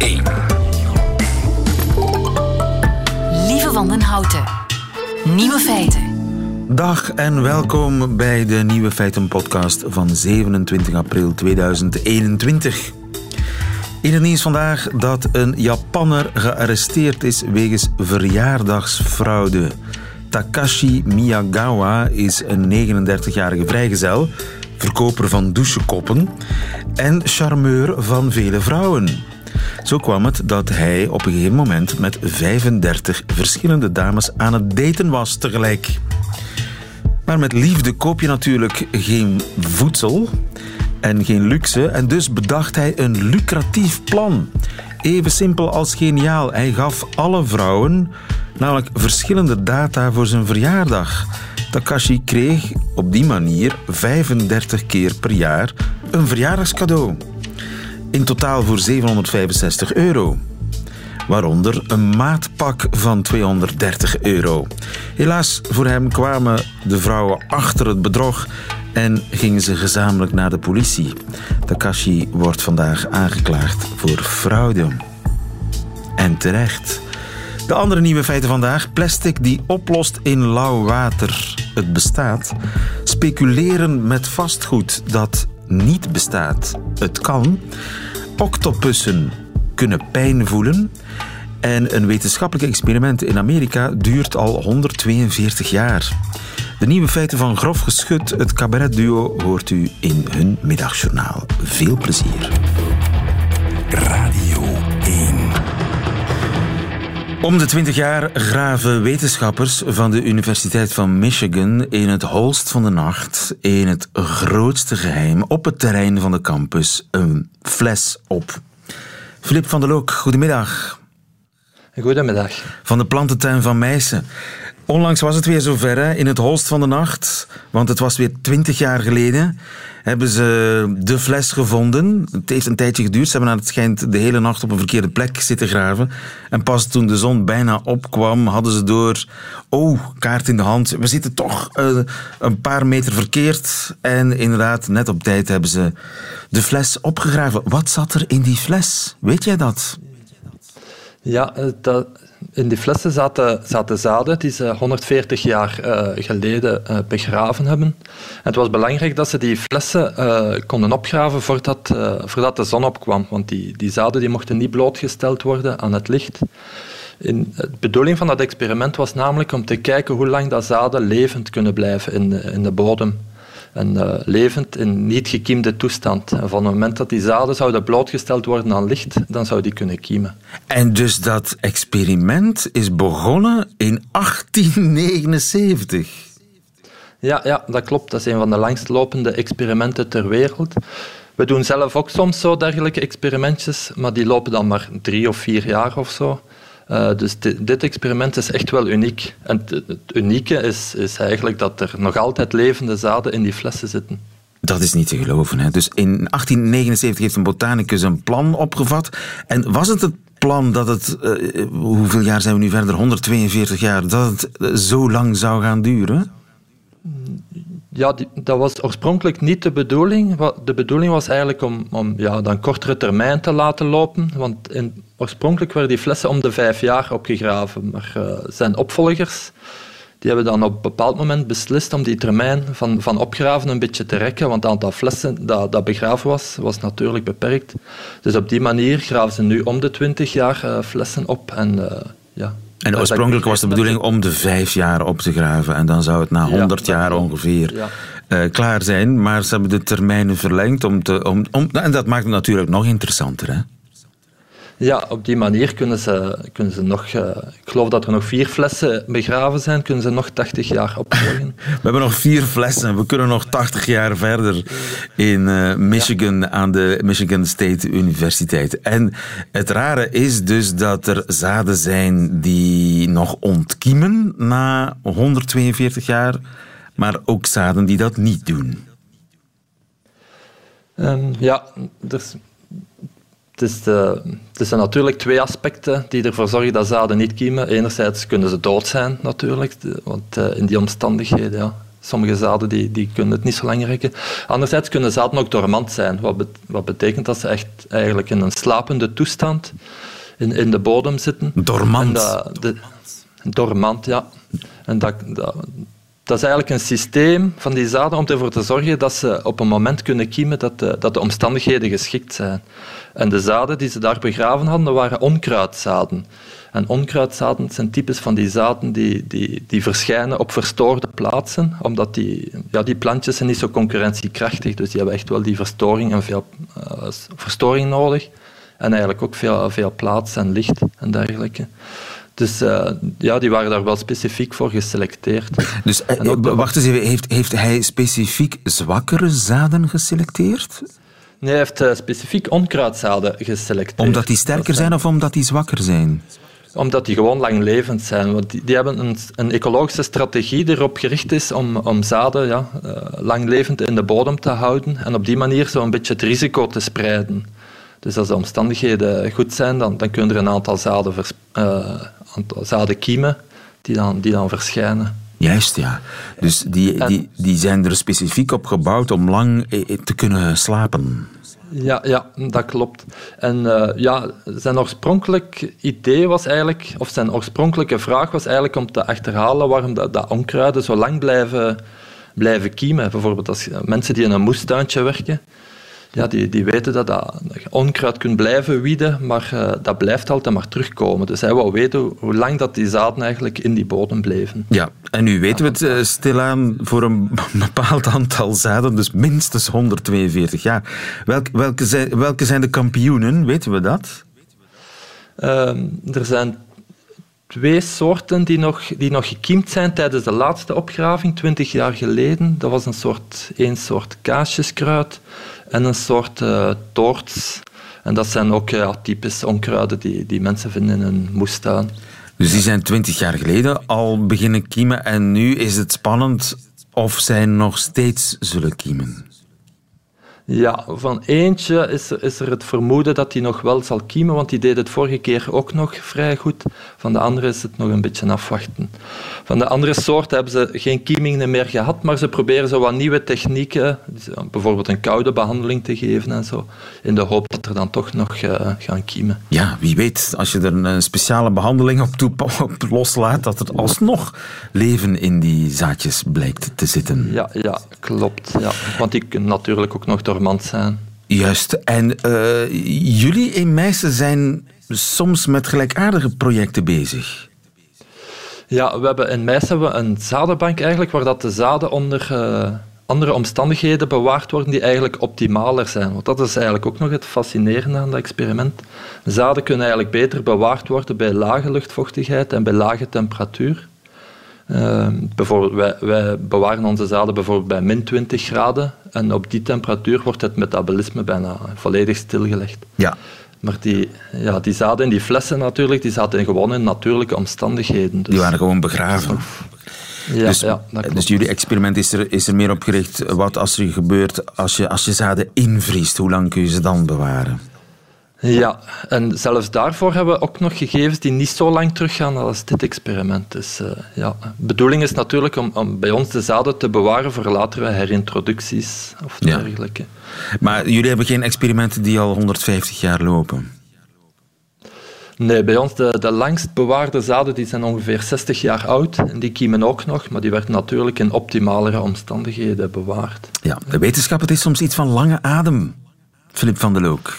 1. Lieve Wandenhouten. Nieuwe feiten. Dag en welkom bij de Nieuwe Feiten podcast van 27 april 2021. In het nieuws vandaag dat een Japanner gearresteerd is wegens verjaardagsfraude. Takashi Miyagawa is een 39-jarige vrijgezel, verkoper van douchekoppen en charmeur van vele vrouwen. Zo kwam het dat hij op een gegeven moment met 35 verschillende dames aan het daten was tegelijk. Maar met liefde koop je natuurlijk geen voedsel en geen luxe. En dus bedacht hij een lucratief plan. Even simpel als geniaal. Hij gaf alle vrouwen namelijk verschillende data voor zijn verjaardag. Takashi kreeg op die manier 35 keer per jaar een verjaardagscadeau. In totaal voor 765 euro. Waaronder een maatpak van 230 euro. Helaas voor hem kwamen de vrouwen achter het bedrog en gingen ze gezamenlijk naar de politie. Takashi wordt vandaag aangeklaagd voor fraude. En terecht. De andere nieuwe feiten vandaag. Plastic die oplost in lauw water. Het bestaat. Speculeren met vastgoed dat niet bestaat. Het kan. Octopussen kunnen pijn voelen. En een wetenschappelijk experiment in Amerika duurt al 142 jaar. De nieuwe feiten van Grof Geschut, het cabaretduo, hoort u in hun middagjournaal. Veel plezier. Radio 1. Om de 20 jaar graven wetenschappers van de Universiteit van Michigan in het holst van de nacht, in het grootste geheim, op het terrein van de campus, een fles op. Filip van der Look, goedemiddag. Goedemiddag. Van de plantentuin van Meissen. Onlangs was het weer zover, hè? in het holst van de nacht, want het was weer twintig jaar geleden, hebben ze de fles gevonden. Het heeft een tijdje geduurd, ze hebben naar het schijnt de hele nacht op een verkeerde plek zitten graven. En pas toen de zon bijna opkwam, hadden ze door, oh, kaart in de hand, we zitten toch uh, een paar meter verkeerd. En inderdaad, net op tijd hebben ze de fles opgegraven. Wat zat er in die fles? Weet jij dat? Ja, dat, in die flessen zaten, zaten zaden die ze 140 jaar uh, geleden uh, begraven hebben. En het was belangrijk dat ze die flessen konden opgraven voordat, voordat de zon opkwam, want die, die zaden die mochten niet blootgesteld worden aan het licht. In, de bedoeling van dat experiment was namelijk om te kijken hoe lang dat zaden levend kunnen blijven in, in de bodem en uh, levend in niet gekiemde toestand. En van het moment dat die zaden zouden blootgesteld worden aan licht, dan zou die kunnen kiemen. En dus dat experiment is begonnen in 1879? Ja, ja, dat klopt. Dat is een van de langstlopende experimenten ter wereld. We doen zelf ook soms zo dergelijke experimentjes, maar die lopen dan maar drie of vier jaar of zo. Uh, dus dit, experiment is echt wel uniek. En het, unieke is, is, eigenlijk dat er nog altijd levende zaden in die flessen zitten. Dat is niet te geloven. Hè? Dus in 1879 heeft een botanicus een plan opgevat. En was het het plan dat het, uh, hoeveel jaar zijn we nu verder? 142 jaar, dat het uh, zo lang zou gaan duren? Ja, dat was oorspronkelijk niet de bedoeling. De bedoeling was eigenlijk om, om ja, dan kortere termijn te laten lopen. Want in, oorspronkelijk werden die flessen om de vijf jaar opgegraven. Maar uh, zijn opvolgers die hebben dan op een bepaald moment beslist om die termijn van, van opgraven een beetje te rekken. Want het aantal flessen dat, dat begraven was, was natuurlijk beperkt. Dus op die manier graven ze nu om de twintig jaar uh, flessen op. En uh, ja, en oorspronkelijk was de bedoeling om de vijf jaar op te graven. En dan zou het na honderd ja, jaar ongeveer ja. uh, klaar zijn. Maar ze hebben de termijnen verlengd. Om te, om, om, en dat maakt het natuurlijk nog interessanter. Hè? Ja, op die manier kunnen ze, kunnen ze nog... Uh, ik geloof dat er nog vier flessen begraven zijn. Kunnen ze nog 80 jaar opvolgen. We hebben nog vier flessen. We kunnen nog 80 jaar verder in uh, Michigan ja. aan de Michigan State Universiteit. En het rare is dus dat er zaden zijn die nog ontkiemen na 142 jaar. Maar ook zaden die dat niet doen. Um, ja, dus het, is de, het zijn natuurlijk twee aspecten die ervoor zorgen dat zaden niet kiemen. Enerzijds kunnen ze dood zijn, natuurlijk, want uh, in die omstandigheden, ja. Sommige zaden die, die kunnen het niet zo lang rekken. Anderzijds kunnen zaden ook dormant zijn, wat, wat betekent dat ze echt eigenlijk in een slapende toestand in, in de bodem zitten. Dormant? de, dormant, ja. En dat, dat, dat is eigenlijk een systeem van die zaden om ervoor te zorgen dat ze op een moment kunnen kiemen dat de, dat de omstandigheden geschikt zijn. En de zaden die ze daar begraven hadden, waren onkruidzaden. En onkruidzaden zijn types van die zaden die, die, die verschijnen op verstoorde plaatsen, omdat die, ja, die plantjes zijn niet zo concurrentiekrachtig, dus die hebben echt wel die verstoring en veel uh, verstoring nodig. En eigenlijk ook veel, veel plaats en licht en dergelijke. Dus uh, ja, die waren daar wel specifiek voor geselecteerd. Dus uh, wacht eens even, heeft, heeft hij specifiek zwakkere zaden geselecteerd? Nee, hij heeft uh, specifiek onkruidzaden geselecteerd. Omdat die sterker zijn of omdat die zwakker zijn? Omdat die gewoon langlevend zijn. Want die, die hebben een, een, ecologische strategie die erop gericht is om, om zaden ja, langlevend in de bodem te houden en op die manier zo een beetje het risico te spreiden. Dus als de omstandigheden goed zijn, dan, dan kunnen er een aantal zaden, uh, zaden kiemen die dan, die dan verschijnen. Juist, ja. Dus die, die, die zijn er specifiek op gebouwd om lang eh, te kunnen slapen. Ja, ja dat klopt. En uh, ja, zijn oorspronkelijk idee was eigenlijk, of zijn oorspronkelijke vraag was eigenlijk om te achterhalen waarom dat, dat onkruiden zo lang blijven, blijven kiemen. Bijvoorbeeld als mensen die in een moestuintje werken, ja, die, die weten dat, dat je onkruid kunt blijven wieden, maar uh, dat blijft altijd maar terugkomen. Dus hij wou weten hoe lang dat die zaden eigenlijk in die bodem bleven. Ja, en nu weten we het uh, stilaan voor een bepaald aantal zaden, dus minstens 142 jaar. Welk, welke, zijn, welke zijn de kampioenen, weten we dat? Uh, er zijn twee soorten die nog, die nog gekiemd zijn tijdens de laatste opgraving, 20 jaar geleden. Dat was een soort, één soort kaasjeskruid en een soort uh, toorts. En dat zijn ook ja, typisch onkruiden die, die mensen vinden in een moestuin. Dus die zijn twintig jaar geleden al beginnen kiemen en nu is het spannend of zij nog steeds zullen kiemen. Ja, van eentje is er, is er het vermoeden dat hij nog wel zal kiemen, want die deed het vorige keer ook nog vrij goed. Van de andere is het nog een beetje afwachten. Van de andere soort hebben ze geen kiemingen meer gehad, maar ze proberen zo wat nieuwe technieken, bijvoorbeeld een koude behandeling te geven en zo, in de hoop dat er dan toch nog uh, gaan kiemen. Ja, wie weet, als je er een speciale behandeling op, toe, op loslaat, dat er alsnog leven in die zaadjes blijkt te zitten. Ja, ja klopt. Ja. Want die kunnen natuurlijk ook nog door zijn. Juist. En uh, jullie in Meissen zijn soms met gelijkaardige projecten bezig. Ja, we hebben in Meissen hebben we een zadenbank eigenlijk, waar dat de zaden onder uh, andere omstandigheden bewaard worden die eigenlijk optimaler zijn. Want dat is eigenlijk ook nog het fascinerende aan dat experiment. Zaden kunnen eigenlijk beter bewaard worden bij lage luchtvochtigheid en bij lage temperatuur. Uh, bijvoorbeeld, wij, wij, bewaren onze zaden bijvoorbeeld bij min 20 graden en op die temperatuur wordt het metabolisme bijna volledig stilgelegd. Ja. Maar die, ja, die zaden in die flessen natuurlijk, die zaten gewoon in natuurlijke omstandigheden. Dus die waren gewoon begraven. Ja, dus, ja, dus jullie experiment is er, is er meer op gericht, wat als er gebeurt als je, als je zaden invriest, hoe lang kun je ze dan bewaren? Ja, en zelfs daarvoor hebben we ook nog gegevens die niet zo lang teruggaan als dit experiment. Dus uh, ja, de bedoeling is natuurlijk om, om, bij ons de zaden te bewaren voor latere herintroducties of dergelijke. Maar jullie hebben geen experimenten die al 150 jaar lopen? Nee, bij ons de, de langst bewaarde zaden die zijn ongeveer 60 jaar oud. En die kiemen ook nog, maar die werden natuurlijk in optimalere omstandigheden bewaard. Ja, de wetenschap het is soms iets van lange adem. Filip van der Look.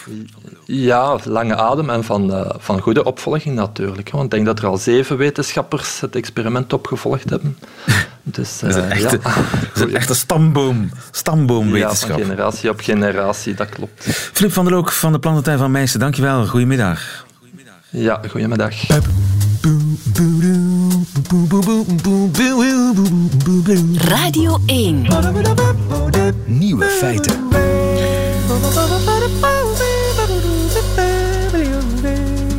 Ja, lange adem en van, uh, van goede opvolging natuurlijk. Want ik denk dat er al zeven wetenschappers het experiment opgevolgd hebben. Dus, uh, dat is een eh, echte, ja. is een echte stamboom, stamboomwetenschap. Ja, van generatie op generatie, dat klopt. Filip van der Look van de Plantentuin van Meissen, dankjewel. Goedemiddag. Ja, goedemiddag. Radio 1. Nieuwe feiten.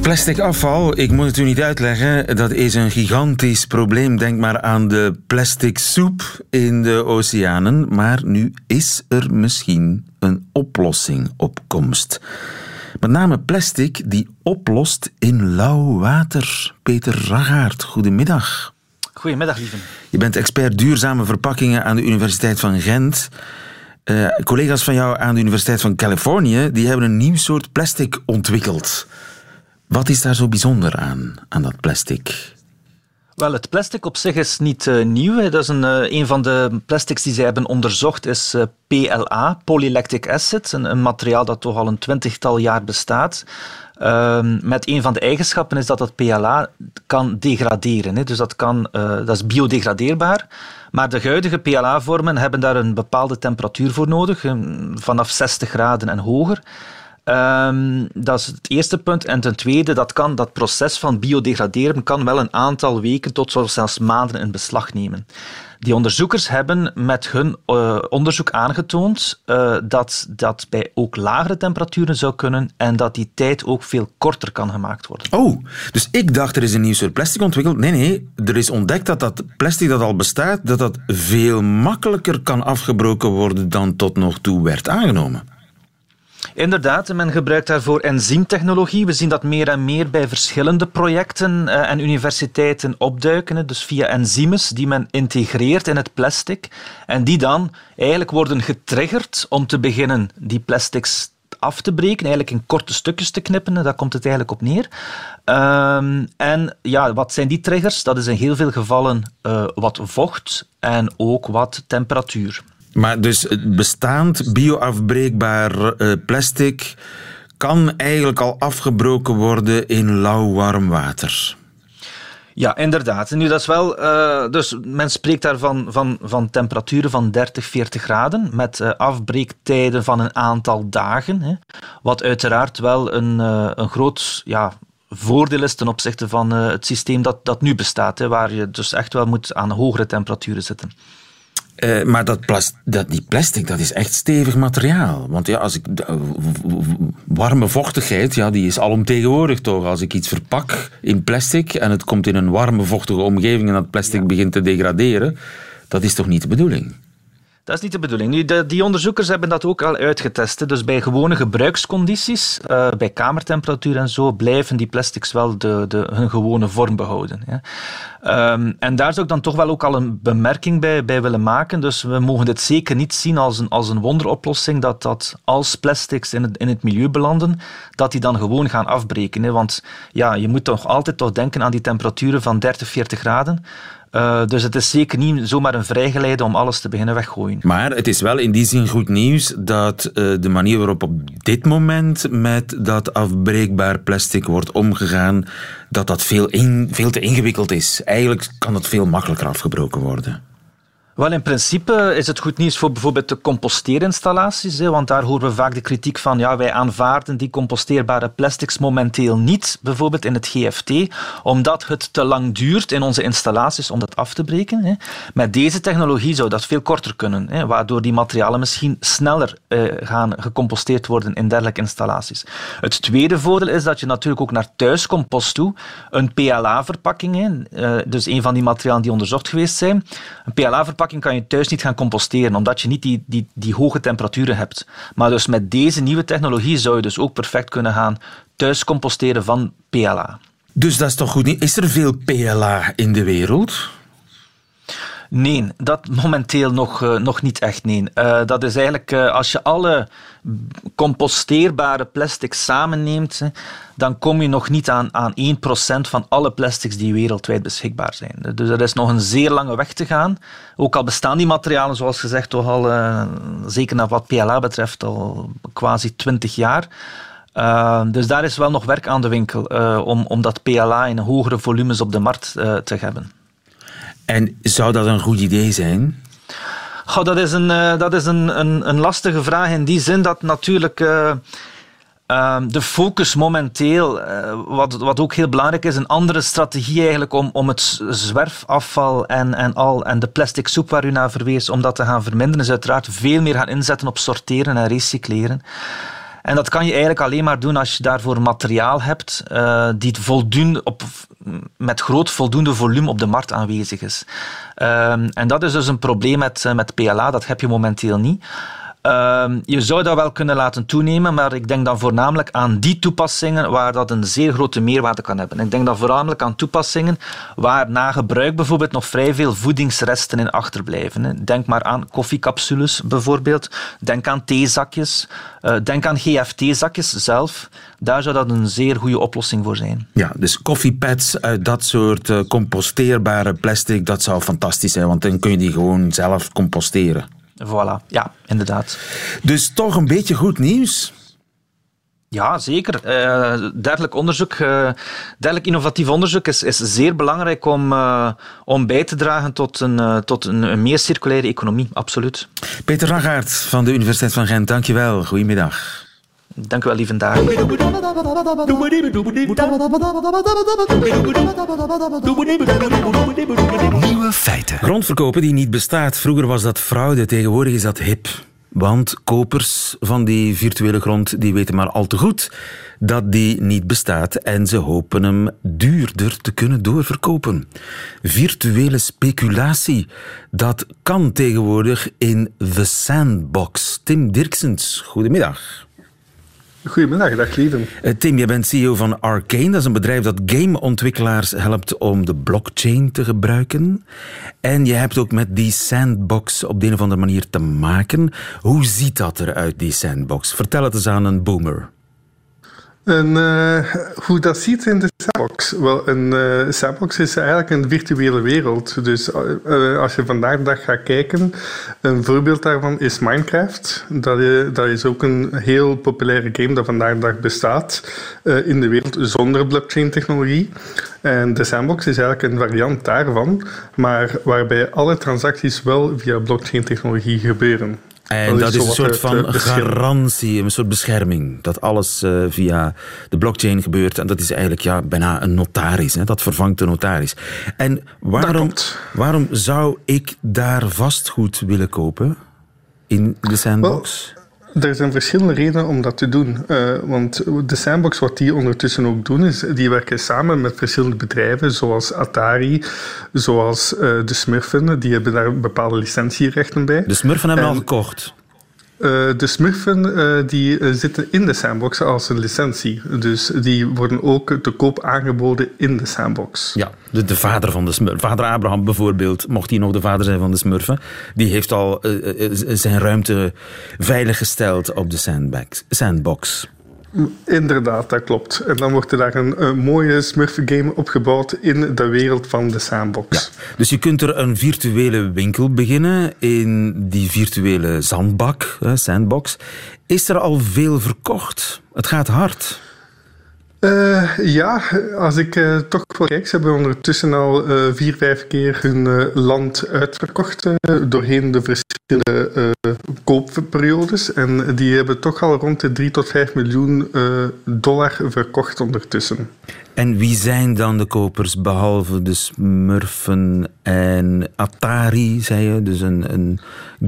Plastic afval, ik moet het u niet uitleggen, dat is een gigantisch probleem. Denk maar aan de plastic soep in de oceanen. Maar nu is er misschien een oplossing op komst. Met name plastic die oplost in lauw water. Peter Ragaard, goedemiddag. Goedemiddag, lieve. Je bent expert duurzame verpakkingen aan de Universiteit van Gent. Uh, collega's van jou aan de Universiteit van Californië die hebben een nieuw soort plastic ontwikkeld. Wat is daar zo bijzonder aan, aan dat plastic? Wel, het plastic op zich is niet uh, nieuw. Dat is een, uh, een van de plastics die zij hebben onderzocht, is uh, PLA, polylactic acid, een, een, materiaal dat toch al een twintigtal jaar bestaat. Ehm, met een van de eigenschappen is dat het PLA kan degraderen. Dus dat, kan, dat is biodegradeerbaar. Maar de huidige PLA-vormen hebben daar een bepaalde temperatuur voor nodig, vanaf 60 graden en hoger. Um, dat is het eerste punt. En ten tweede, dat, kan, dat proces van biodegraderen kan wel een aantal weken tot zelfs maanden in beslag nemen. Die onderzoekers hebben met hun uh, onderzoek aangetoond uh, dat dat bij ook lagere temperaturen zou kunnen en dat die tijd ook veel korter kan gemaakt worden. Oh, dus ik dacht er is een nieuw soort plastic ontwikkeld. Nee, nee, er is ontdekt dat dat plastic dat al bestaat, dat dat veel makkelijker kan afgebroken worden dan tot nog toe werd aangenomen. Inderdaad, men gebruikt daarvoor enzymtechnologie. We zien dat meer en meer bij verschillende projecten uh, en universiteiten opduiken. Dus via enzymes die men integreert in het plastic. En die dan eigenlijk worden getriggerd om te beginnen die plastics af te breken, eigenlijk in korte stukjes te knippen. Daar komt het eigenlijk op neer. Um, en ja, wat zijn die triggers? Dat is in heel veel gevallen uh, wat vocht en ook wat temperatuur. Maar dus bestaand bioafbreekbaar uh, plastic kan eigenlijk al afgebroken worden in lauw warm water. Ja, inderdaad. Nu, dat is wel, uh, dus men spreekt daar van, van, van temperaturen van 30, 40 graden met uh, afbreektijden van een aantal dagen. Hè, wat uiteraard wel een, een groot ja, voordeel is ten opzichte van het systeem dat, dat nu bestaat, hè, waar je dus echt wel moet aan hogere temperaturen zitten. Uh, maar dat, plas, dat, die plastic, dat is echt stevig materiaal. Want ja, als ik, warme vochtigheid, ja, die is alomtegenwoordig toch. Als ik iets verpak in plastic en het komt in een warme, vochtige omgeving en dat plastic ja. begint te degraderen, dat is toch niet de bedoeling? Dat is niet de bedoeling. Nu, de, die onderzoekers hebben dat ook al uitgetest. Dus bij gewone gebruikscondities, uh, bij kamertemperatuur en zo, blijven die plastics wel de, de, hun gewone vorm behouden. Ja. Um, en daar zou ik dan toch wel ook al een bemerking bij, bij willen maken. Dus we mogen dit zeker niet zien als een, als een wonderoplossing dat, dat als plastics in het, in het milieu belanden, dat die dan gewoon gaan afbreken. Hè. Want ja, je moet toch altijd toch denken aan die temperaturen van 30, 40 graden. Uh, dus het is zeker niet zomaar een vrijgeleide om alles te beginnen weggooien. Maar het is wel in die zin goed nieuws dat uh, de manier waarop op dit moment met dat afbreekbaar plastic wordt omgegaan, dat dat veel, in, veel te ingewikkeld is. Eigenlijk kan het veel makkelijker afgebroken worden. Wel, in principe is het goed nieuws voor bijvoorbeeld de composteerinstallaties, hè, want daar horen we vaak de kritiek van ja, wij aanvaarden die composteerbare plastics momenteel niet, bijvoorbeeld in het GFT, omdat het te lang duurt in onze installaties om dat af te breken. Hè. Met deze technologie zou dat veel korter kunnen, hè, waardoor die materialen misschien sneller eh, gaan gecomposteerd worden in dergelijke installaties. Het tweede voordeel is dat je natuurlijk ook naar thuiscompost toe een PLA-verpakking, uh, dus een van die materialen die onderzocht geweest zijn, een PLA-verpakking kan je thuis niet gaan composteren, omdat je niet die, die, die hoge temperaturen hebt. Maar dus met deze nieuwe technologie zou je dus ook perfect kunnen gaan thuis composteren van PLA. Dus dat is toch goed? Is er veel PLA in de wereld? Nee, dat momenteel nog, uh, nog niet echt. Nee. Uh, dat is eigenlijk, uh, als je alle composteerbare plastics samenneemt, dan kom je nog niet aan, aan 1% van alle plastics die wereldwijd beschikbaar zijn. Dus er is nog een zeer lange weg te gaan. Ook al bestaan die materialen, zoals gezegd, toch al, zeker naar wat PLA betreft, al quasi 20 jaar. Dus daar is wel nog werk aan de winkel om, om dat PLA in hogere volumes op de markt te hebben. En zou dat een goed idee zijn? Goh, dat is, een, uh, dat is een, een, een, lastige vraag in die zin dat natuurlijk uh, uh, de focus momenteel, wat, wat ook heel belangrijk is, een andere strategie eigenlijk om, om het zwerfafval en, en, al, en de plastic soep waar u naar verwees, om dat te gaan verminderen, is uiteraard veel meer gaan inzetten op sorteren en recycleren. En dat kan je eigenlijk alleen maar doen als je daarvoor materiaal hebt uh, die voldoende op, met groot voldoende volume op de markt aanwezig is. Uh, en dat is dus een probleem met, met PLA, dat heb je momenteel niet. Ehm, je zou dat wel kunnen laten toenemen, maar ik denk dan voornamelijk aan die toepassingen waar dat een zeer grote meerwaarde kan hebben. Ik denk dan voornamelijk aan toepassingen waar na gebruik bijvoorbeeld nog vrij veel voedingsresten in achterblijven. Denk maar aan koffiecapsules bijvoorbeeld. Denk aan theezakjes. Uh, denk aan GFT-zakjes zelf. Daar zou dat een zeer goede oplossing voor zijn. Ja, dus koffiepads uit dat soort uh, composteerbare plastic, dat zou fantastisch zijn, want dan kun je die gewoon zelf composteren. Voilà, ja, inderdaad. Dus toch een beetje goed nieuws. Ja, zeker. Uh, dergelijk onderzoek, uh, dergelijk innovatief onderzoek is, is zeer belangrijk om, uh, om bij te dragen tot, een, tot een, een, meer circulaire economie, absoluut. Peter Ragaert van de Universiteit van Gent, dankjewel. Goedemiddag. Dank u wel, lieve dag. Nieuwe feiten. Grondverkopen die niet bestaat. Vroeger was dat fraude, tegenwoordig is dat hip. Want kopers van die virtuele grond die weten maar al te goed dat die niet bestaat en ze hopen hem duurder te kunnen doorverkopen. Virtuele speculatie, dat kan tegenwoordig in The Sandbox. Tim Dirksens, goedemiddag. Goedemiddag, dag Lieven. Eh, Tim, je bent CEO van Arcane. Dat is een bedrijf dat gameontwikkelaars helpt om de blockchain te gebruiken. En je hebt ook met die sandbox op de een of andere manier te maken. Hoe ziet dat eruit, die sandbox? Vertel het eens aan een boomer. En, uh, hoe dat ziet in de sandbox? Wel, een uh, sandbox is eigenlijk een virtuele wereld. Dus uh, als je vandaag de dag gaat kijken, een voorbeeld daarvan is Minecraft. Dat, dat is ook een heel populaire game dat vandaag de dag bestaat in de wereld zonder blockchain-technologie. En de sandbox is eigenlijk een variant daarvan, maar waarbij alle transacties wel via blockchain-technologie gebeuren. En dat is, een soort van garantie, een soort bescherming. Dat alles uh, via de blockchain gebeurt. En dat is eigenlijk ja, bijna een notaris. Hè? Dat vervangt de notaris. En waarom, waarom zou ik daar vastgoed willen kopen? In de sandbox? Well, er zijn verschillende redenen om dat te doen. Uh, want de Sandbox, wat die ondertussen ook doen, is die werken samen met verschillende bedrijven, zoals Atari, zoals uh, de Smurfen. Die hebben daar bepaalde licentierechten bij. De Smurfen hebben en, al gekocht. Uh, de Smurfen uh, die zitten in de sandbox als een licentie. Dus die worden ook te koop aangeboden in de sandbox. Ja, de, de vader van de Smurfen. Vader Abraham bijvoorbeeld, mocht hij nog de vader zijn van de Smurfen, die heeft al zijn ruimte veiliggesteld op de sandbox. Inderdaad, dat klopt. En dan wordt er daar een, een mooie Smurf-game opgebouwd in de wereld van de sandbox. Ja, dus je kunt er een virtuele winkel beginnen in die virtuele zandbak, sandbox. Is er al veel verkocht? Het gaat hard. Uh, ja, als ik uh, toch wel kijk, ze hebben ondertussen al uh, vier, vijf keer hun land uitverkocht doorheen de verschillende koopperiodes. En die hebben toch al rond de 3 tot 5 miljoen dollar verkocht ondertussen. En wie zijn dan de kopers, behalve de Smurfen en Atari, zei je? Dus een, een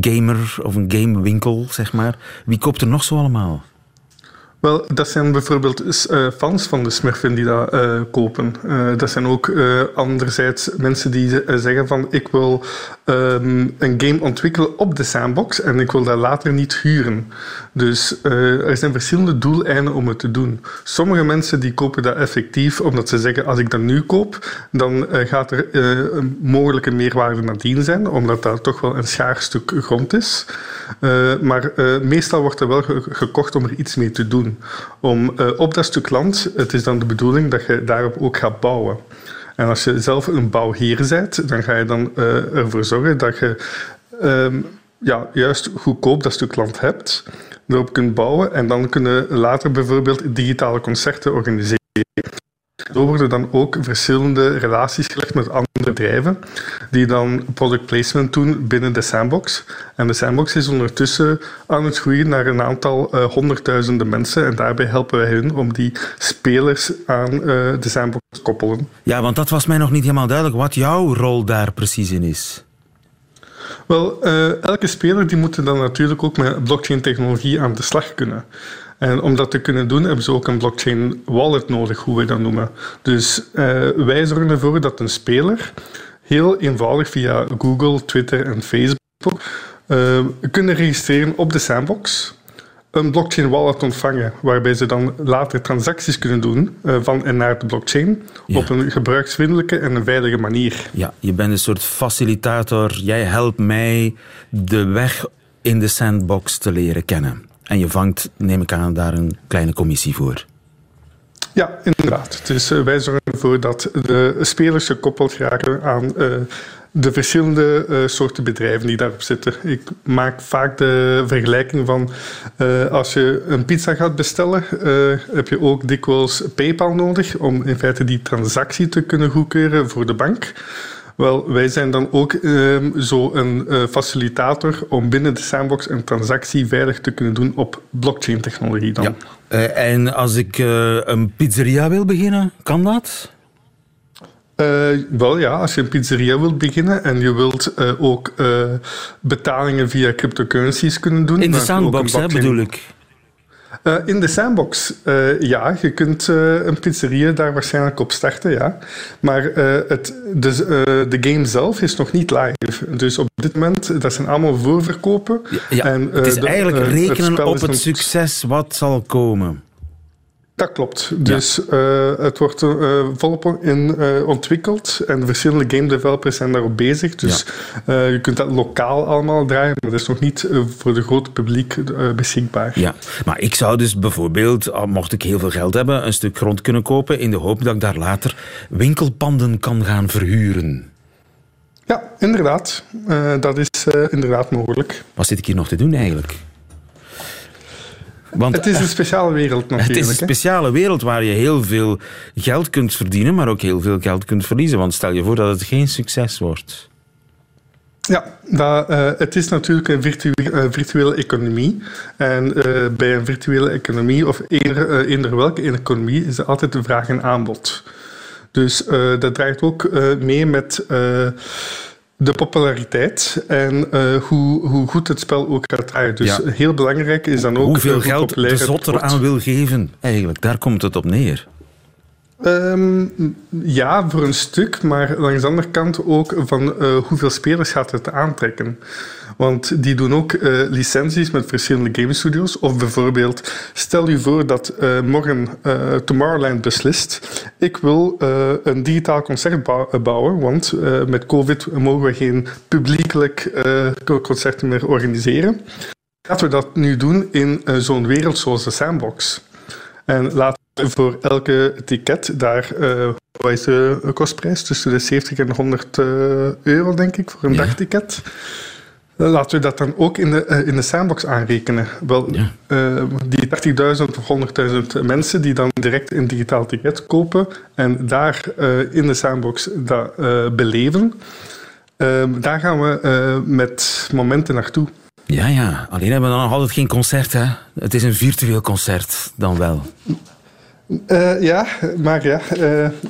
gamer of een gamewinkel, zeg maar. Wie koopt er nog zo allemaal? Wel, dat zijn bijvoorbeeld uh, fans van de Smurfen die dat uh, kopen. Uh, dat zijn ook anderzijds mensen die zeggen van ik wil um, een game ontwikkelen op de sandbox en ik wil dat later niet huren. Dus er zijn verschillende doeleinden om het te doen. Sommige mensen die kopen dat effectief omdat ze zeggen als ik dat nu koop, dan gaat er een mogelijke meerwaarde nadien zijn, omdat dat toch wel een schaar stuk grond is. maar meestal wordt er wel gekocht om er iets mee te om uh, op dat stuk land, het is dan de bedoeling dat je daarop ook gaat bouwen. En als je zelf een bouwheer bent, dan ga je dan uh, ervoor zorgen dat je um, ja, juist goedkoop dat stuk land hebt, erop kunt bouwen en dan kunnen later bijvoorbeeld digitale concerten organiseren. Zo worden dan ook verschillende relaties gelegd met andere bedrijven die dan product placement doen binnen de sandbox. En de sandbox is ondertussen aan het groeien naar een aantal uh, honderdduizenden mensen en daarbij helpen wij hun om die spelers aan uh, de sandbox te koppelen. Ja, want dat was mij nog niet helemaal duidelijk wat jouw rol daar precies in is. Wel, uh, elke speler die moet dan natuurlijk ook met blockchain-technologie aan de slag kunnen. En om dat te kunnen doen, hebben ze ook een blockchain wallet nodig, hoe we dat noemen. Dus uh, wij zorgen ervoor dat een speler heel eenvoudig via Google, Twitter en Facebook kunnen registreren op de sandbox een blockchain wallet ontvangen, waarbij ze dan later transacties kunnen doen uh, van en naar de blockchain op een gebruiksvriendelijke en een veilige manier. Ja, je bent een soort facilitator. Jij helpt mij de weg in de sandbox te leren kennen. En je vangt, neem ik aan, daar een kleine commissie voor. Ja, inderdaad. Dus wij zorgen ervoor dat de spelers gekoppeld raken aan uh, de verschillende uh, soorten bedrijven die daarop zitten. Ik maak vaak de vergelijking van als je een pizza gaat bestellen, heb je ook dikwijls PayPal nodig om in feite die transactie te kunnen goedkeuren voor de bank. Wel, wij zijn dan ook ehm, zo een facilitator om binnen de sandbox een transactie veilig te kunnen doen op blockchain-technologie dan. Ja. en als ik een pizzeria wil beginnen, kan dat? Uh, wel ja, als je een pizzeria wilt beginnen en je wilt uh, ook uh, betalingen via cryptocurrencies kunnen doen. In de sandbox, hè, bedoel ik. In de sandbox, ja. Je kunt een pizzeria daar waarschijnlijk op starten, ja. Maar het, dus, de game zelf is nog niet live. Dus op dit moment, dat zijn allemaal voorverkopen. Ja, ja. En, het is eigenlijk rekenen op het succes wat zal komen. Dat klopt. Dus uh, het wordt uh, volop in, uh, ontwikkeld en verschillende game developers zijn daarop bezig. Dus ja. je kunt dat lokaal allemaal draaien, maar dat is nog niet voor het grote publiek beschikbaar. Ja, maar ik zou dus bijvoorbeeld, mocht ik heel veel geld hebben, een stuk grond kunnen kopen in de hoop dat ik daar later winkelpanden kan gaan verhuren. Ja, inderdaad. dat is inderdaad mogelijk. Wat zit ik hier nog te doen eigenlijk? Want, het is een speciale wereld natuurlijk. Het is een speciale wereld waar je heel veel geld kunt verdienen, maar ook heel veel geld kunt verliezen. Want stel je voor dat het geen succes wordt. Ja, dat, uh, het is natuurlijk een virtuele, virtuele economie. En uh, bij een virtuele economie, of eender, uh, welke economie, is er altijd de vraag en aanbod. Dus dat draait ook mee met de populariteit en uh, hoe, hoe goed het spel ook gaat draaien. Dus ja. heel belangrijk is dan ook... Hoeveel geld de zotter aan wil geven, eigenlijk. Daar komt het op neer. Um, ja, voor een stuk, maar langs de andere kant ook van uh, hoeveel spelers gaat het aantrekken. Want die doen ook uh, licenties met verschillende game studios. Of bijvoorbeeld, stel je voor dat uh, morgen uh, Tomorrowland beslist: ik wil een digitaal concert bouwen, want met COVID mogen we geen publiekelijk concerten meer organiseren. Laten we dat nu doen in zo'n wereld zoals de Sandbox. En laten we voor elke ticket daar wat is de kostprijs? Tussen de 70 en 100 euro, denk ik, voor een ja. dagticket. Laten we dat dan ook in de, uh, in de sandbox aanrekenen. Wel, ja. uh, die 30.000 of 100.000 mensen die dan direct een digitaal ticket kopen en daar uh, in de sandbox dat beleven, daar gaan we met momenten naartoe. Ja, ja. Alleen hebben we dan nog altijd geen concert, hè? Het is een virtueel concert, dan wel. ja, maar ja,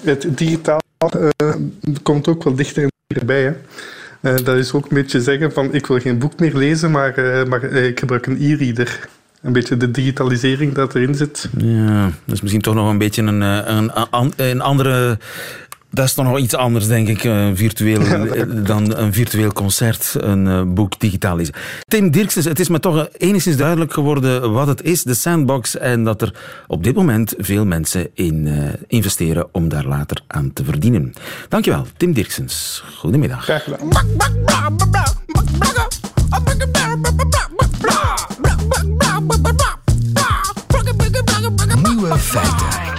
het digitaal komt ook wel dichter bij, hè. Uh, dat is ook een beetje zeggen van ik wil geen boek meer lezen, maar, uh, maar uh, ik gebruik een e-reader. Een beetje de digitalisering dat erin zit. Ja, dat is misschien toch nog een beetje een, een, een andere dat is toch nog iets anders, denk ik, virtueel, dan een virtueel concert, een boek digitaliseren. Tim Dirkses, het is me toch enigszins duidelijk geworden wat het is, de sandbox, en dat er op dit moment veel mensen in investeren om daar later aan te verdienen. Dankjewel, Tim Dirksens. Goedemiddag. Graag gedaan. Nieuwe feiten.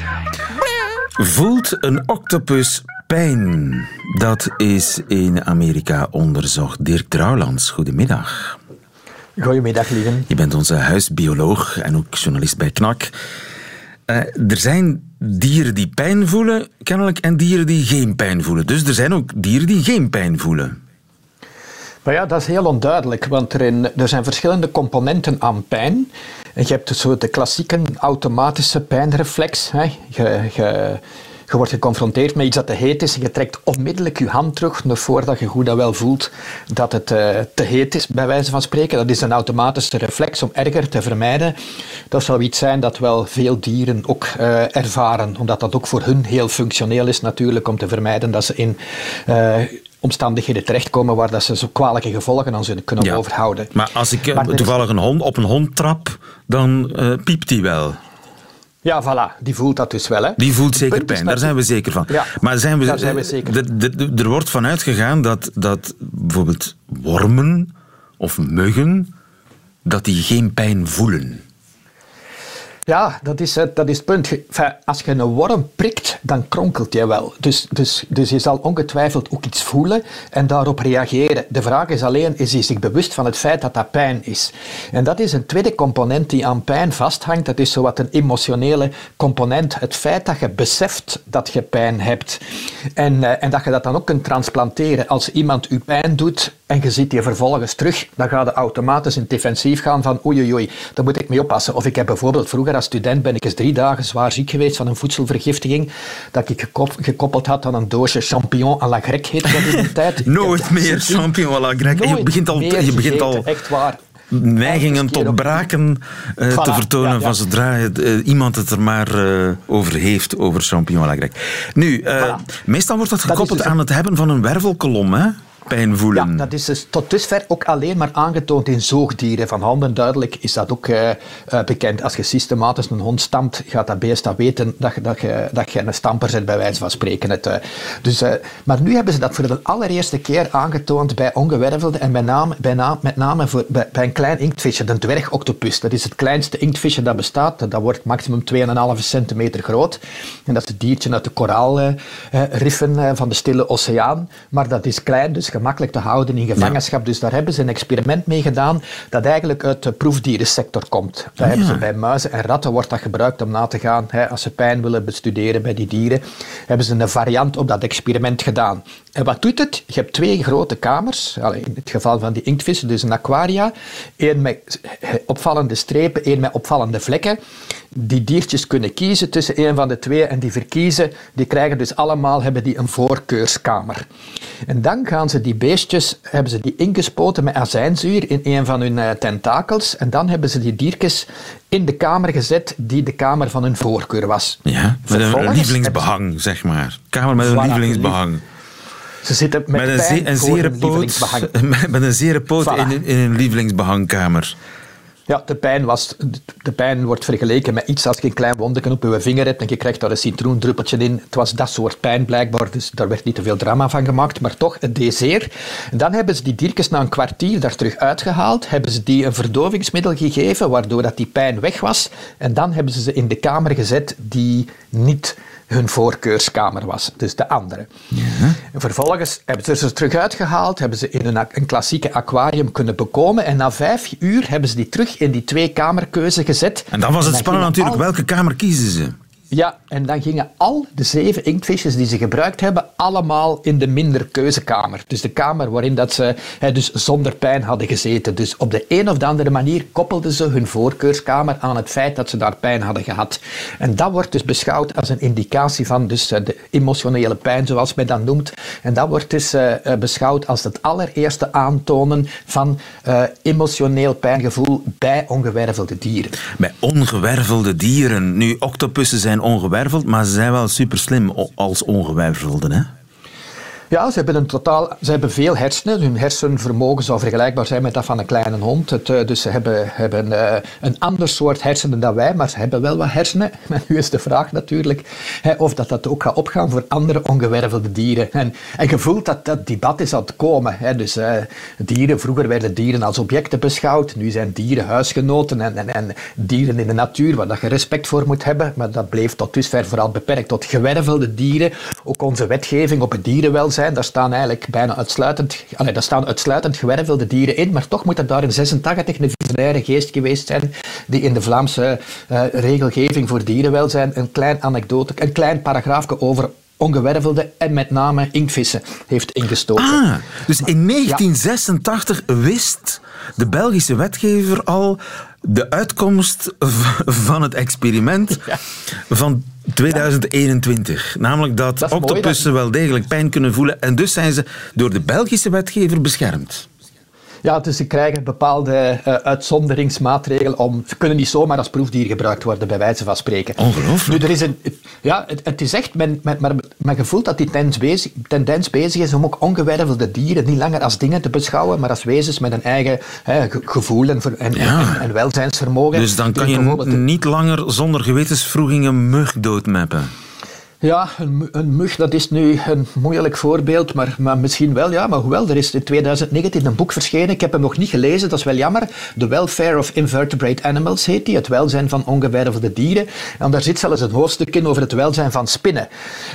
Voelt een octopus pijn? Dat is in Amerika onderzocht. Dirk Trouwlands, goedemiddag. Goedemiddag, lieve. Je bent onze huisbioloog en ook journalist bij KNAK. Uh, er zijn dieren die pijn voelen, kennelijk, en dieren die geen pijn voelen. Dus er zijn ook dieren die geen pijn voelen. Maar ja, dat is heel onduidelijk, want er, in, er zijn verschillende componenten aan pijn. En je hebt zo de klassieke automatische pijnreflex. Hè. Je, je, wordt geconfronteerd met iets dat te heet is en je trekt onmiddellijk je hand terug voordat je goed dat wel voelt dat het uh, te heet is, bij wijze van spreken. Dat is een automatische reflex om erger te vermijden. Dat zou iets zijn dat wel veel dieren ook uh, ervaren, omdat dat ook voor hun heel functioneel is natuurlijk om te vermijden dat ze in uh, omstandigheden terechtkomen waar dat ze zo kwalijke gevolgen aan zullen kunnen Ja. overhouden. Maar als ik eh, Maar toevallig een hond op een hond trap, dan eh, piept die wel. Ja, voilà, die voelt dat dus wel. Hè. Die voelt zeker pijn, daar zijn we zeker van. Ja, maar zijn we, daar zijn we zeker. de- de- er wordt vanuit gegaan dat, dat bijvoorbeeld wormen of muggen, dat die geen pijn voelen. Ja, dat is het, dat is het punt. Als je een worm prikt, dan kronkelt je wel. Dus, dus, dus je zal ongetwijfeld ook iets voelen en daarop reageren. De vraag is alleen, is hij zich bewust van het feit dat dat pijn is? En dat is een tweede component die aan pijn vasthangt. Dat is zowat een emotionele component. Het feit dat je beseft dat je pijn hebt. En, eh, en dat je dat dan ook kunt transplanteren. Als iemand u pijn doet en je ziet die vervolgens terug, dan gaat je automatisch in het defensief gaan van oei oei oei, daar moet ik mee oppassen. Of ik heb bijvoorbeeld vroeger als student ben ik eens drie dagen zwaar ziek geweest van een voedselvergiftiging dat ik gekop- gekoppeld had aan een doosje champignon à la grecque heette dat in de tijd. Nooit meer champignon à la grecque. Je begint al, je begint al echt waar. neigingen tot braken eh, te vertonen ja, ja. van zodra het, eh, iemand het er maar eh, over heeft, over champignon à la grecque. Nu, Voilà. meestal wordt dat gekoppeld dus- aan het hebben van een wervelkolom, hè? Ja, dat is dus tot dusver ook alleen maar aangetoond in zoogdieren. Van handen duidelijk is dat ook eh, eh, bekend. Als je systematisch een hond stampt, gaat dat beest dat weten dat dat je, dat je een stamper bent, bij wijze van spreken. Het, eh, dus, maar nu hebben ze dat voor de allereerste keer aangetoond bij ongewervelden en met name, bij na- met name voor, bij, bij een klein inktvisje, de dwergoctopus. Dat is het kleinste inktvisje dat bestaat. Dat wordt maximum 2,5 centimeter groot. En dat is het diertje uit de koraalriffen van de Stille Oceaan. Maar dat is klein, dus gemakkelijk te houden in gevangenschap. Dus daar hebben ze een experiment mee gedaan dat eigenlijk uit de proefdierensector komt. Daar hebben ze bij muizen en ratten wordt dat gebruikt om na te gaan. Hè, als ze pijn willen bestuderen bij die dieren, hebben ze een variant op dat experiment gedaan. En wat doet het? Je hebt twee grote kamers, in het geval van die inktvissen, dus een aquaria. Eén met opvallende strepen, één met opvallende vlekken. Die diertjes kunnen kiezen tussen een van de twee en die verkiezen, die krijgen dus allemaal hebben die een voorkeurskamer. En dan gaan ze die beestjes, hebben ze die ingespoten met azijnzuur in een van hun eh, tentakels en dan hebben ze die diertjes in de kamer gezet die de kamer van hun voorkeur was. Ja, met een, lievelingsbehang, zeg maar. Kamer met een lievelingsbehang. Ze zitten met, Met een, pijn ze- een zere poot, met, een zere poot Voilà. in, in een lievelingsbehangkamer. Ja, de pijn, was, de pijn wordt vergeleken met iets als je een klein wondje op je vinger hebt en je krijgt daar een citroendruppeltje in. Het was dat soort pijn blijkbaar, dus daar werd niet te veel drama van gemaakt, maar toch, het deed zeer. En dan hebben ze die diertjes na een kwartier daar terug uitgehaald, hebben ze die een verdovingsmiddel gegeven, waardoor dat die pijn weg was. En dan hebben ze ze in de kamer gezet die niet hun voorkeurskamer was, dus de andere. En vervolgens hebben ze ze terug uitgehaald, hebben ze in een, een klassieke aquarium kunnen bekomen en na vijf uur hebben ze die terug in die twee kamerkeuze gezet. En dan was het spannend natuurlijk. al- Welke kamer kiezen ze? Ja, en dan gingen al de zeven inktvisjes die ze gebruikt hebben, allemaal in de minder keuzekamer. Dus de kamer waarin dat ze dus zonder pijn hadden gezeten. Dus op de een of de andere manier koppelden ze hun voorkeurskamer aan het feit dat ze daar pijn hadden gehad. En dat wordt dus beschouwd als een indicatie van dus, de emotionele pijn, zoals men dat noemt. En dat wordt dus eh, eh, beschouwd als het allereerste aantonen van eh, emotioneel pijngevoel bij ongewervelde dieren. Bij ongewervelde dieren. Nu, octopussen zijn ongewerveld, maar ze zijn wel super slim als ongewervelden. Hè? Ja, ze hebben, een totaal, ze hebben veel hersenen. Hun hersenvermogen zou vergelijkbaar zijn met dat van een kleine hond. Het, eh, dus ze hebben, hebben eh, een ander soort hersenen dan wij, maar ze hebben wel wat hersenen. Nu is de vraag natuurlijk of dat, dat ook gaat opgaan voor andere ongewervelde dieren. En, en dat dat debat is aan het komen. Dus eh, dieren, vroeger werden dieren als objecten beschouwd. Nu zijn dieren huisgenoten en, en, en dieren in de natuur waar dat je respect voor moet hebben. Maar dat bleef tot dusver vooral beperkt tot gewervelde dieren. Ook onze wetgeving op het dierenwelzijn, daar staan eigenlijk bijna uitsluitend, allee, daar staan uitsluitend gewervelde dieren in. Maar toch moet er daar in 86 een visionaire geest geweest zijn die in de Vlaamse eh, regelgeving voor dierenwelzijn een klein anekdote, een klein paragraafje over ongewervelde en met name inktvissen heeft ingestoken. Ah, dus in 1986 wist de Belgische wetgever al de uitkomst van het experiment van 2021. Namelijk dat, Dat octopussen wel degelijk pijn kunnen voelen. En dus zijn ze door de Belgische wetgever beschermd. Ja, dus ze krijgen bepaalde uh, uitzonderingsmaatregelen om... Ze kunnen niet zomaar als proefdier gebruikt worden, bij wijze van spreken. Ongelooflijk. Nu, er is een... Ja, het, het is echt... Men, men, maar men gevoelt dat die tendens bezig, tendens bezig is om ook ongewervelde dieren niet langer als dingen te beschouwen, maar als wezens met een eigen hè, gevoel en, en, en, en, welzijnsvermogen. Dus dan kan je niet langer zonder gewetensvroeging een mug doodmappen. Ja, een, een, mug, dat is nu een moeilijk voorbeeld, maar, maar misschien wel, ja. Maar hoewel, er is in 2019 een boek verschenen, ik heb hem nog niet gelezen, dat is wel jammer. The Welfare of Invertebrate Animals heet die, het welzijn van ongewervelde dieren. En daar zit zelfs een hoofdstuk in over het welzijn van spinnen.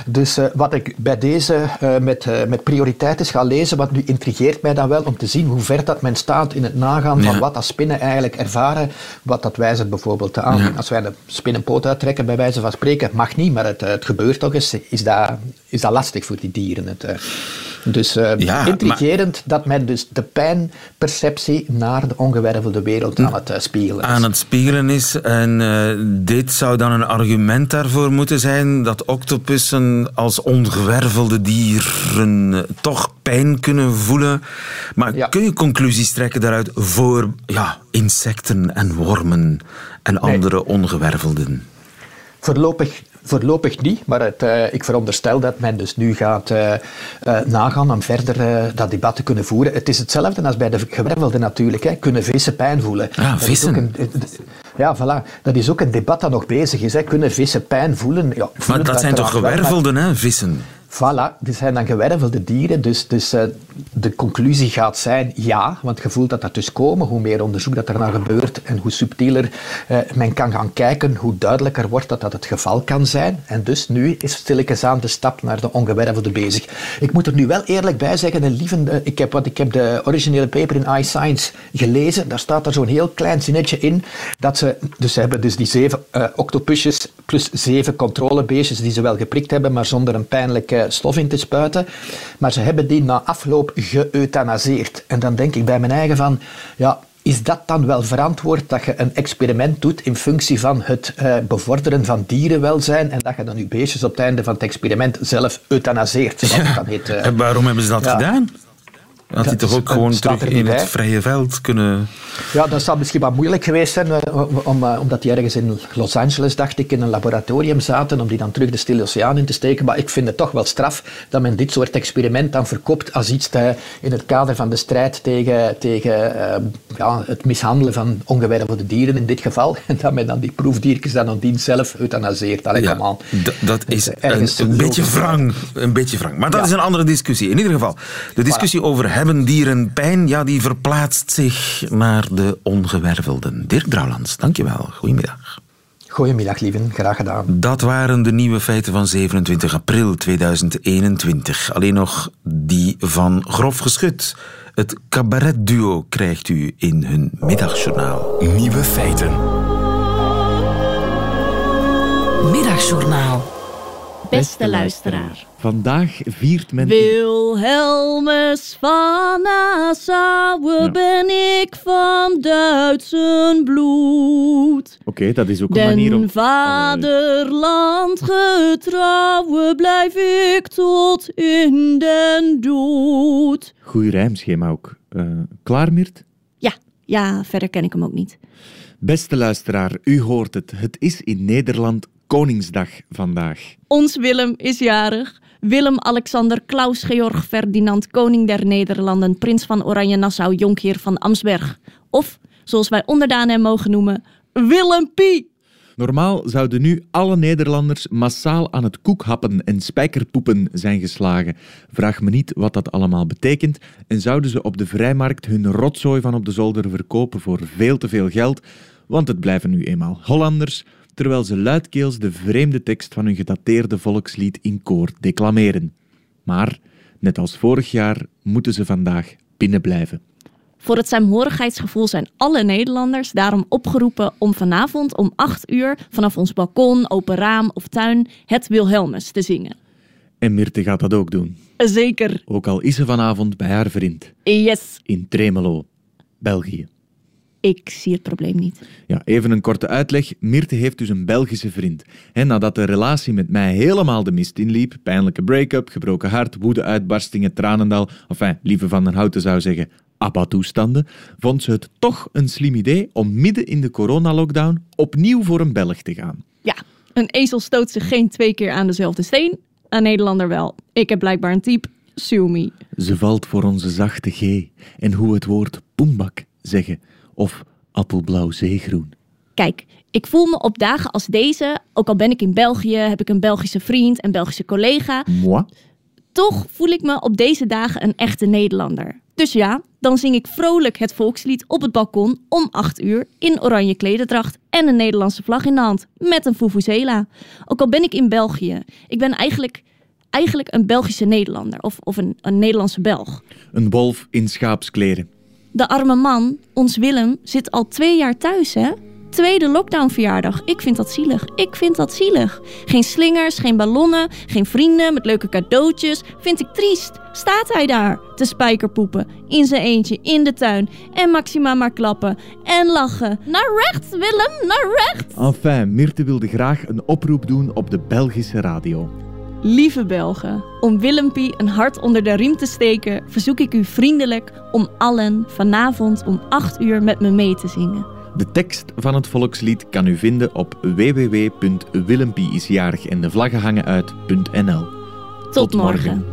Dus uh, wat ik bij deze uh, met, uh, met prioriteit is gaan lezen, wat nu intrigeert mij dan wel, om te zien hoe ver dat men staat in het nagaan van wat dat spinnen eigenlijk ervaren, wat dat wijzen bijvoorbeeld aan. Ja. Als wij een spinnenpoot uittrekken, bij wijze van spreken, mag niet, maar het, het gebeurt toch eens, is dat, is dat lastig voor die dieren. Het, uh, dus uh, ja, intrigerend maar... dat men dus de pijnperceptie naar de ongewervelde wereld aan het uh, spiegelen is. Aan het spiegelen is. En dit zou dan een argument daarvoor moeten zijn dat octopussen als ongewervelde dieren toch pijn kunnen voelen. Maar ja. kun je conclusies trekken daaruit voor ja, insecten en wormen en andere ongewervelden? Voorlopig Voorlopig niet, maar het, uh, ik veronderstel dat men dus nu gaat uh, uh, nagaan om verder dat debat te kunnen voeren. Het is hetzelfde als bij de gewervelden natuurlijk. Hè. Kunnen vissen pijn voelen? Ja, dat vissen. Een, ja, voilà. Dat is ook een debat dat nog bezig is. Hè. Kunnen vissen pijn voelen? Ja, maar dat zijn toch gewervelden, hè, vissen? Voilà, die zijn dan gewervelde dieren. Dus, dus uh, de conclusie gaat zijn ja, want je voelt dat dat dus komen. Hoe meer onderzoek dat er dan gebeurt en hoe subtieler uh, men kan gaan kijken, hoe duidelijker wordt dat dat het geval kan zijn. En dus nu is stilletjes aan de stap naar de ongewervelde bezig. Ik moet er nu wel eerlijk bij zeggen, een lieve, ik, heb, wat, ik heb de originele paper in iScience gelezen. Daar staat er zo'n heel klein zinnetje in. Dat ze, dus ze hebben dus die zeven uh, octopusjes plus zeven controlebeestjes die ze wel geprikt hebben, maar zonder een pijnlijke stof in te spuiten. Maar ze hebben die na afloop geëuthanaseerd. En dan denk ik bij mijn eigen van, ja, is dat dan wel verantwoord dat je een experiment doet in functie van het uh, bevorderen van dierenwelzijn en dat je dan je beestjes op het einde van het experiment zelf euthanaseert? Ja. Heet, en waarom hebben ze dat ja. gedaan? Had hij toch ook gewoon terug in het vrije veld kunnen... Ja, dat zou misschien wat moeilijk geweest zijn, om, omdat die ergens in Los Angeles, dacht ik, in een laboratorium zaten, om die dan terug de Stille Oceaan in te steken. Maar ik vind het toch wel straf dat men dit soort experiment dan verkoopt als iets te, in het kader van de strijd tegen, tegen uh, ja, het mishandelen van ongewervelde dieren in dit geval. En dat men dan die proefdiertjes dan nadien zelf euthanaseert. Allee, ja. Dat is een, een beetje wrang. Een beetje wrang. Maar dat ja. is een andere discussie. In ieder geval, de discussie voilà. over hebben dieren pijn, ja, die verplaatst zich naar de ongewervelden. Dirk Drouwlands, dankjewel. Goedemiddag. Goedemiddag, lieven. Graag gedaan. Dat waren de nieuwe feiten van 27 april 2021. Alleen nog die van Grof Geschut. Het cabaretduo krijgt u in hun middagjournaal. Nieuwe feiten. Middagjournaal. Beste luisteraar. Vandaag viert men... Wilhelmus van Nassau, ja. ben ik van Duitsen bloed. Oké, okay, dat is ook een manier om... vaderland getrouwe blijf ik tot in den dood. Goeie rijmschema ook. Uh, klaar, Mirt? Ja, ja, verder ken ik hem ook niet. Beste luisteraar, u hoort het. Het is in Nederland Koningsdag vandaag. Ons Willem is jarig. Willem-Alexander Klaus Georg Ferdinand, koning der Nederlanden, prins van Oranje-Nassau, jonkheer van Amsberg. Of, zoals wij onderdaan hem mogen noemen, Willem Pie. Normaal zouden nu alle Nederlanders massaal aan het koekhappen en spijkerpoepen zijn geslagen. Vraag me niet wat dat allemaal betekent en zouden ze op de vrijmarkt hun rotzooi van op de zolder verkopen voor veel te veel geld, want het blijven nu eenmaal Hollanders, terwijl ze luidkeels de vreemde tekst van hun gedateerde volkslied in koor declameren. Maar, net als vorig jaar, moeten ze vandaag binnenblijven. Voor het saamhorigheidsgevoel zijn alle Nederlanders daarom opgeroepen om vanavond om 8 uur vanaf ons balkon, open raam of tuin het Wilhelmus te zingen. En Mirte gaat dat ook doen. Zeker. Ook al is ze vanavond bij haar vriend. Yes. In Tremelo, België. Ik zie het probleem niet. Ja, even een korte uitleg. Mirte heeft dus een Belgische vriend. En nadat de relatie met mij helemaal de mist inliep, pijnlijke break-up, gebroken hart, woede-uitbarstingen, tranendal, enfin, lieve Van den Houten zou zeggen, ABBA-toestanden, vond ze het toch een slim idee om midden in de coronalockdown opnieuw voor een Belg te gaan. Ja, een ezel stoot zich geen twee keer aan dezelfde steen. Een Nederlander wel. Ik heb blijkbaar een type. Sue me. Ze valt voor onze zachte G en hoe het woord poembak zeggen of appelblauw zeegroen. Kijk, ik voel me op dagen als deze, ook al ben ik in België, heb ik een Belgische vriend en Belgische collega, Moi? toch voel ik me op deze dagen een echte Nederlander. Dus ja, dan zing ik vrolijk het volkslied op het balkon om 8 uur in oranje klederdracht en een Nederlandse vlag in de hand met een vuvuzela. Ook al ben ik in België, ik ben eigenlijk, eigenlijk een Belgische Nederlander of, of een, een Nederlandse Belg. Een wolf in schaapskleren. De arme man, ons Willem, zit al twee jaar thuis, hè? Tweede lockdownverjaardag. Ik vind dat zielig. Ik vind dat zielig. Geen slingers, geen ballonnen, geen vrienden met leuke cadeautjes. Vind ik triest. Staat hij daar te spijkerpoepen, in zijn eentje, in de tuin. En Maxima maar klappen en lachen. Naar rechts, Willem, naar rechts. Enfin, Mirte wilde graag een oproep doen op de Belgische radio. Lieve Belgen, om Willempie een hart onder de riem te steken, verzoek ik u vriendelijk om allen vanavond om 8 uur met me mee te zingen. De tekst van het volkslied kan u vinden op www.willempieisjarig en de vlaggen hangen uit.nl. Tot, morgen.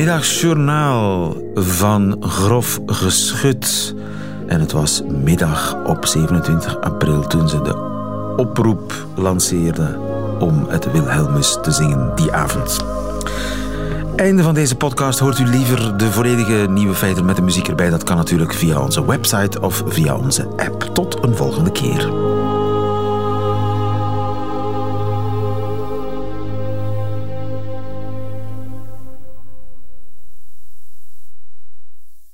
Middagjournaal van Grof Geschut. En het was middag op 27 april toen ze de oproep lanceerden om het Wilhelmus te zingen die avond. Einde van deze podcast. Hoort u liever de volledige nieuwe feiten met de muziek erbij? Dat kan natuurlijk via onze website of via onze app. Tot een volgende keer.